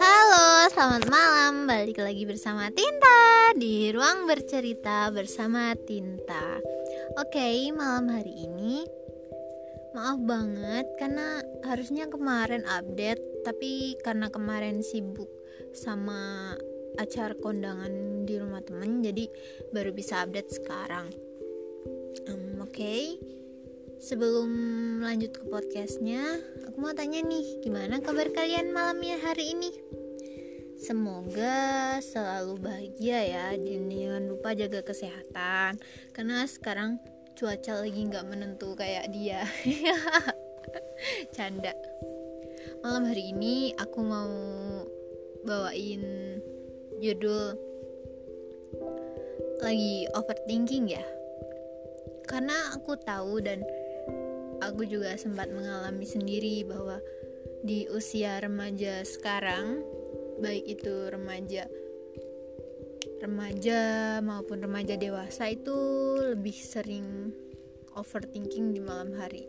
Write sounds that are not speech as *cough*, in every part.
Halo, selamat malam. Balik lagi bersama Tinta di ruang bercerita bersama Tinta. Oke, malam hari ini maaf banget karena harusnya kemarin update, tapi karena kemarin sibuk sama acara kondangan di rumah temen, jadi baru bisa update sekarang. Um, Oke, sebelum lanjut ke podcastnya, aku mau tanya nih, gimana kabar kalian malamnya hari ini? Semoga selalu bahagia ya dan jangan lupa jaga kesehatan karena sekarang cuaca lagi nggak menentu kayak dia. *laughs* Canda. Malam hari ini aku mau bawain judul lagi overthinking ya. Karena aku tahu dan aku juga sempat mengalami sendiri bahwa di usia remaja sekarang baik itu remaja remaja maupun remaja dewasa itu lebih sering overthinking di malam hari.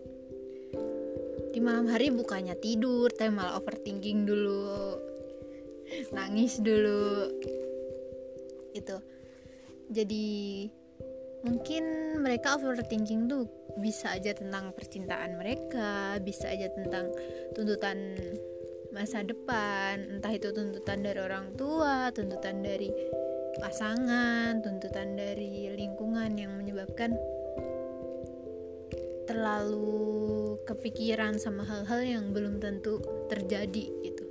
Di malam hari bukannya tidur tapi malah overthinking dulu nangis dulu itu jadi mungkin mereka overthinking tuh bisa aja tentang percintaan mereka bisa aja tentang tuntutan masa depan. Entah itu tuntutan dari orang tua tuntutan dari pasangan tuntutan dari lingkungan yang menyebabkan terlalu kepikiran sama hal-hal yang belum tentu terjadi gitu.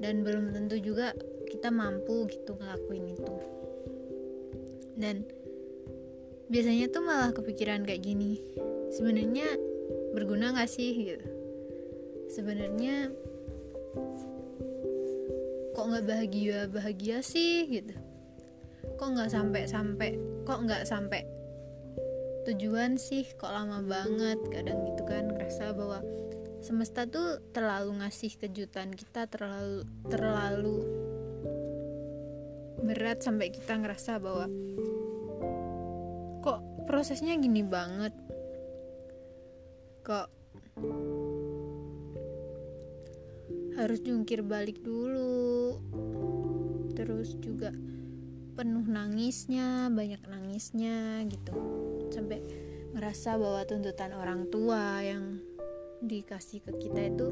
Dan belum tentu juga kita mampu gitu ngelakuin itu. Dan biasanya tuh malah kepikiran kayak gini sebenarnya berguna gak sih? Gitu. Sebenarnya kok nggak bahagia bahagia sih? Gitu. Kok nggak sampai sampai kok nggak sampai tujuan sih? Kok lama banget? Kadang gitu kan ngerasa bahwa semesta tuh terlalu ngasih kejutan kita terlalu terlalu berat sampai kita ngerasa bahwa prosesnya gini banget. Kok harus jungkir balik dulu terus juga penuh nangisnya banyak nangisnya gitu. Sampai ngerasa bahwa tuntutan orang tua yang dikasih ke kita itu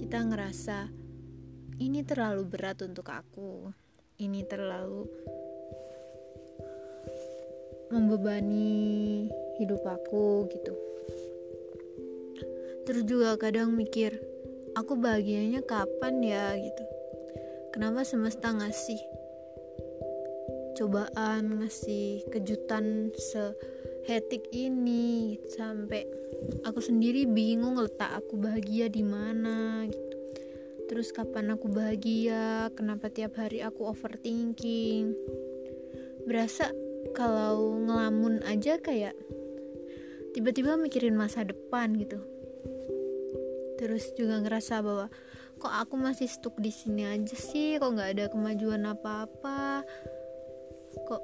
kita ngerasa ini terlalu berat untuk aku. Ini terlalu membebani hidup aku gitu. Terus juga kadang mikir aku bahagianya kapan ya? gitu. Kenapa semesta ngasih cobaan ngasih kejutan sehetik ini? sampai aku sendiri bingung letak aku bahagia di mana gitu. Terus kapan aku bahagia? Kenapa tiap hari aku overthinking? Berasa kalau ngelamun aja kayak tiba-tiba mikirin masa depan gitu. Terus juga ngerasa bahwa kok aku masih stuck di sini aja sih? Kok nggak ada kemajuan apa-apa? Kok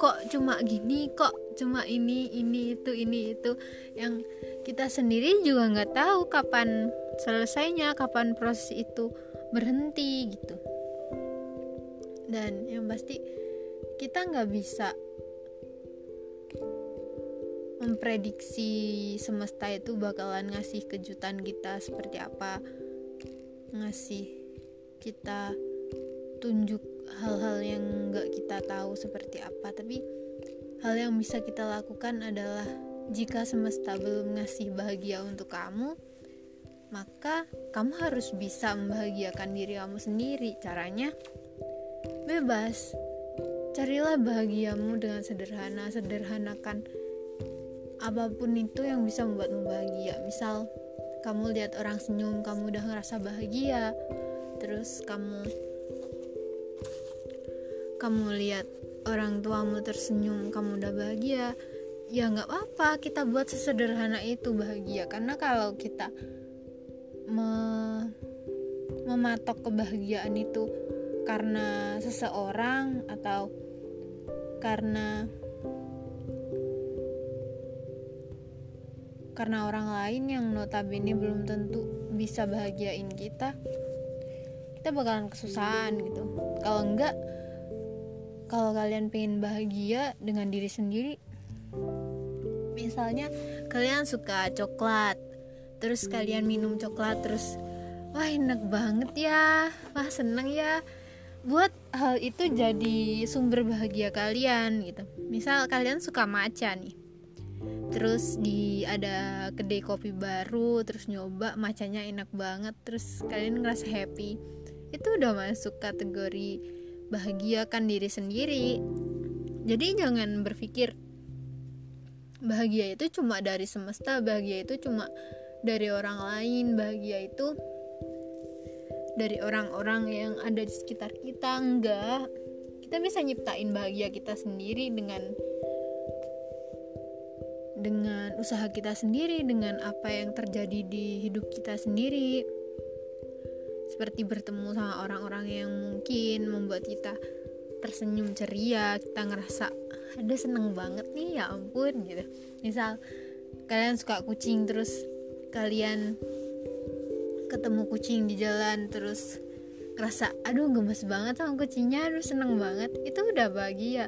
kok cuma gini? Kok cuma ini ini itu ini itu? Yang kita sendiri juga nggak tahu kapan selesainya kapan proses itu berhenti gitu. Dan yang pasti kita nggak bisa memprediksi semesta itu bakalan ngasih kejutan kita seperti apa ngasih kita tunjuk hal-hal yang nggak kita tahu seperti apa. Tapi hal yang bisa kita lakukan adalah jika semesta belum ngasih bahagia untuk kamu maka kamu harus bisa membahagiakan diri kamu sendiri. Caranya bebas carilah bahagiamu dengan sederhana sederhanakan apa pun itu yang bisa membuatmu bahagia. Misal kamu lihat orang senyum kamu udah ngerasa bahagia terus kamu kamu lihat orang tuamu tersenyum kamu udah bahagia ya nggak apa-apa kita buat sesederhana itu bahagia. Karena kalau kita me mematok kebahagiaan itu karena seseorang atau karena karena orang lain yang notabene belum tentu bisa bahagiain kita kita bakalan kesusahan gitu. Kalau enggak kalau kalian pengen bahagia dengan diri sendiri misalnya kalian suka coklat terus kalian minum coklat terus wah enak banget ya wah seneng ya buat hal itu jadi sumber bahagia kalian gitu. Misal kalian suka maca nih. Terus di ada kedai kopi baru terus nyoba macanya enak banget terus kalian ngerasa happy. Itu udah masuk kategori bahagiakan diri sendiri. Jadi jangan berpikir bahagia itu cuma dari semesta bahagia itu cuma dari orang lain. Bahagia itu dari orang-orang yang ada di sekitar kita enggak. Kita bisa nyiptain bahagia kita sendiri dengan dengan usaha kita sendiri dengan apa yang terjadi di hidup kita sendiri. Seperti bertemu sama orang-orang yang mungkin membuat kita tersenyum ceria kita ngerasa ada seneng banget nih ya ampun gitu. Misal kalian suka kucing terus kalian ketemu kucing di jalan terus ngerasa aduh gemes banget sama kucingnya aduh seneng banget. Itu udah bahagia.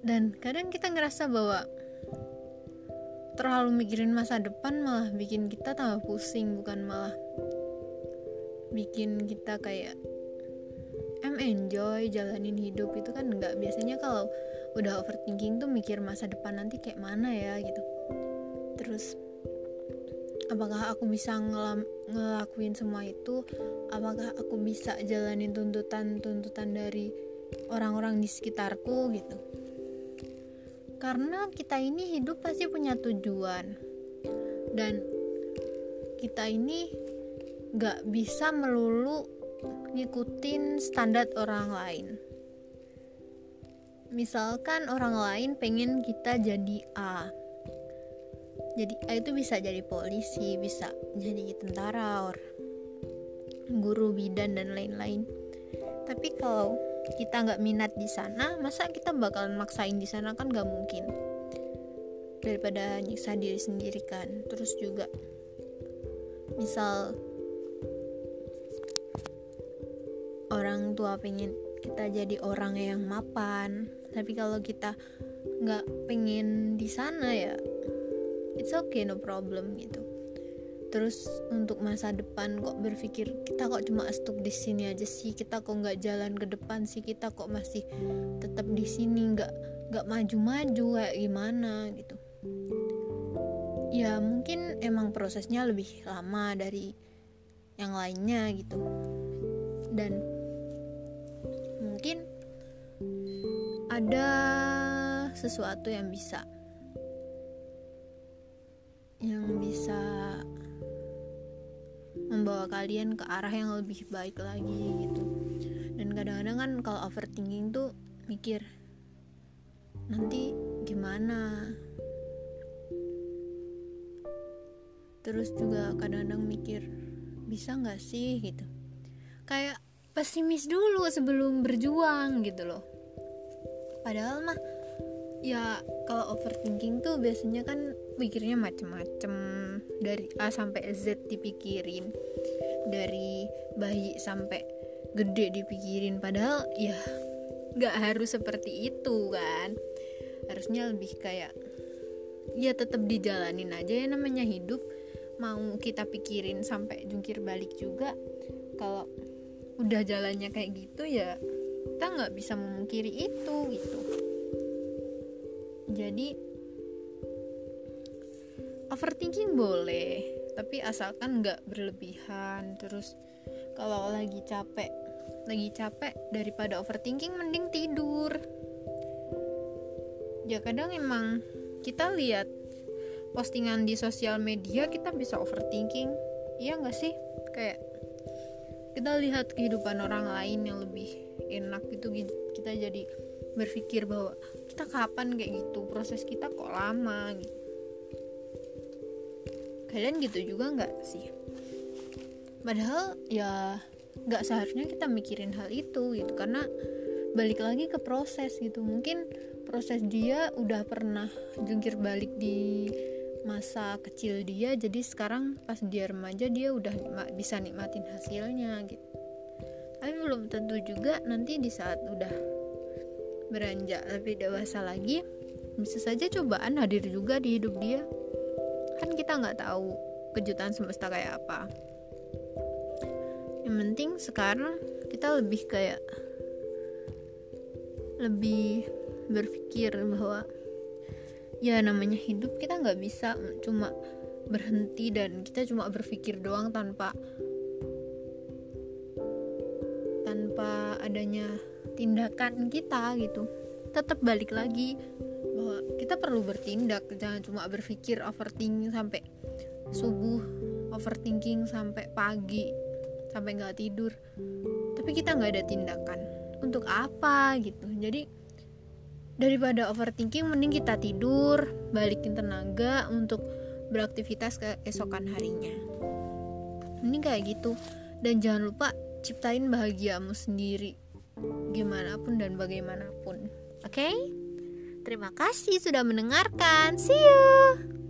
Dan kadang kita ngerasa bahwa terlalu mikirin masa depan malah bikin kita tambah pusing bukan malah bikin kita kayak em enjoy jalanin hidup. Itu kan nggak biasanya kalau udah overthinking tuh mikir masa depan nanti kayak mana ya gitu. Terus apakah aku bisa ngelam, ngelakuin semua itu? Apakah aku bisa jalanin tuntutan-tuntutan dari orang-orang di sekitarku gitu? Karena kita ini hidup pasti punya tujuan. Dan kita ini gak bisa melulu ngikutin standar orang lain. Misalkan orang lain pengen kita jadi A jadi A itu bisa jadi polisi bisa jadi tentara or guru bidan dan lain-lain. Tapi kalau kita nggak minat di sana masa kita bakalan maksain di sana? Kan nggak mungkin. Daripada nyiksa diri sendiri kan. Terus juga misal orang tua pengen kita jadi orang yang mapan tapi kalau kita nggak pengen di sana ya it's okay no problem gitu. Terus untuk masa depan kok berpikir kita kok cuma stuck di sini aja sih kita kok nggak jalan ke depan sih kita kok masih tetap di sini nggak nggak maju-maju kayak gimana gitu. Ya mungkin emang prosesnya lebih lama dari yang lainnya gitu. Dan mungkin ada sesuatu yang bisa yang bisa membawa kalian ke arah yang lebih baik lagi gitu. Dan kadang-kadang kan kalau overthinking tuh mikir nanti gimana? Terus juga kadang-kadang mikir bisa nggak sih? gitu. Kayak pesimis dulu sebelum berjuang gitu loh. Padahal mah ya kalau overthinking tuh biasanya kan pikirnya macem-macem. Dari A sampai Z dipikirin. Dari bayi sampai gede dipikirin. Padahal ya nggak harus seperti itu kan? Harusnya lebih kayak ya tetap dijalanin aja ya namanya hidup. Mau kita pikirin sampai jungkir balik juga kalau udah jalannya kayak gitu ya kita nggak bisa memungkiri itu gitu. Jadi overthinking boleh tapi asalkan nggak berlebihan. Terus kalau lagi capek lagi capek daripada overthinking mending tidur. Ya kadang emang kita lihat postingan di sosial media kita bisa overthinking. Iya nggak sih? Kayak kita lihat kehidupan orang lain yang lebih enak gitu kita jadi berpikir bahwa kita kapan kayak gitu proses kita kok lama gitu kalian gitu juga nggak sih? Padahal ya nggak seharusnya kita mikirin hal itu gitu karena balik lagi ke proses gitu. Mungkin proses dia udah pernah jungkir balik di masa kecil dia jadi sekarang pas dia remaja dia udah bisa nikmatin hasilnya gitu. Tapi belum tentu juga nanti di saat udah beranjak lebih dewasa lagi bisa saja cobaan hadir juga di hidup dia kan kita nggak tahu kejutan semesta kayak apa. Yang penting sekarang kita lebih kayak lebih berpikir bahwa ya namanya hidup kita nggak bisa cuma berhenti dan kita cuma berpikir doang tanpa tanpa adanya tindakan kita gitu. Tetap balik lagi kita perlu bertindak jangan cuma berpikir overthinking sampai subuh overthinking sampai pagi sampai nggak tidur. Tapi kita nggak ada tindakan. Untuk apa gitu? Jadi daripada overthinking mending kita tidur balikin tenaga untuk beraktivitas keesokan harinya. Mending kayak gitu. Dan jangan lupa ciptain bahagiamu sendiri gimana pun dan bagaimanapun. Oke? okay? Terima kasih sudah mendengarkan. See you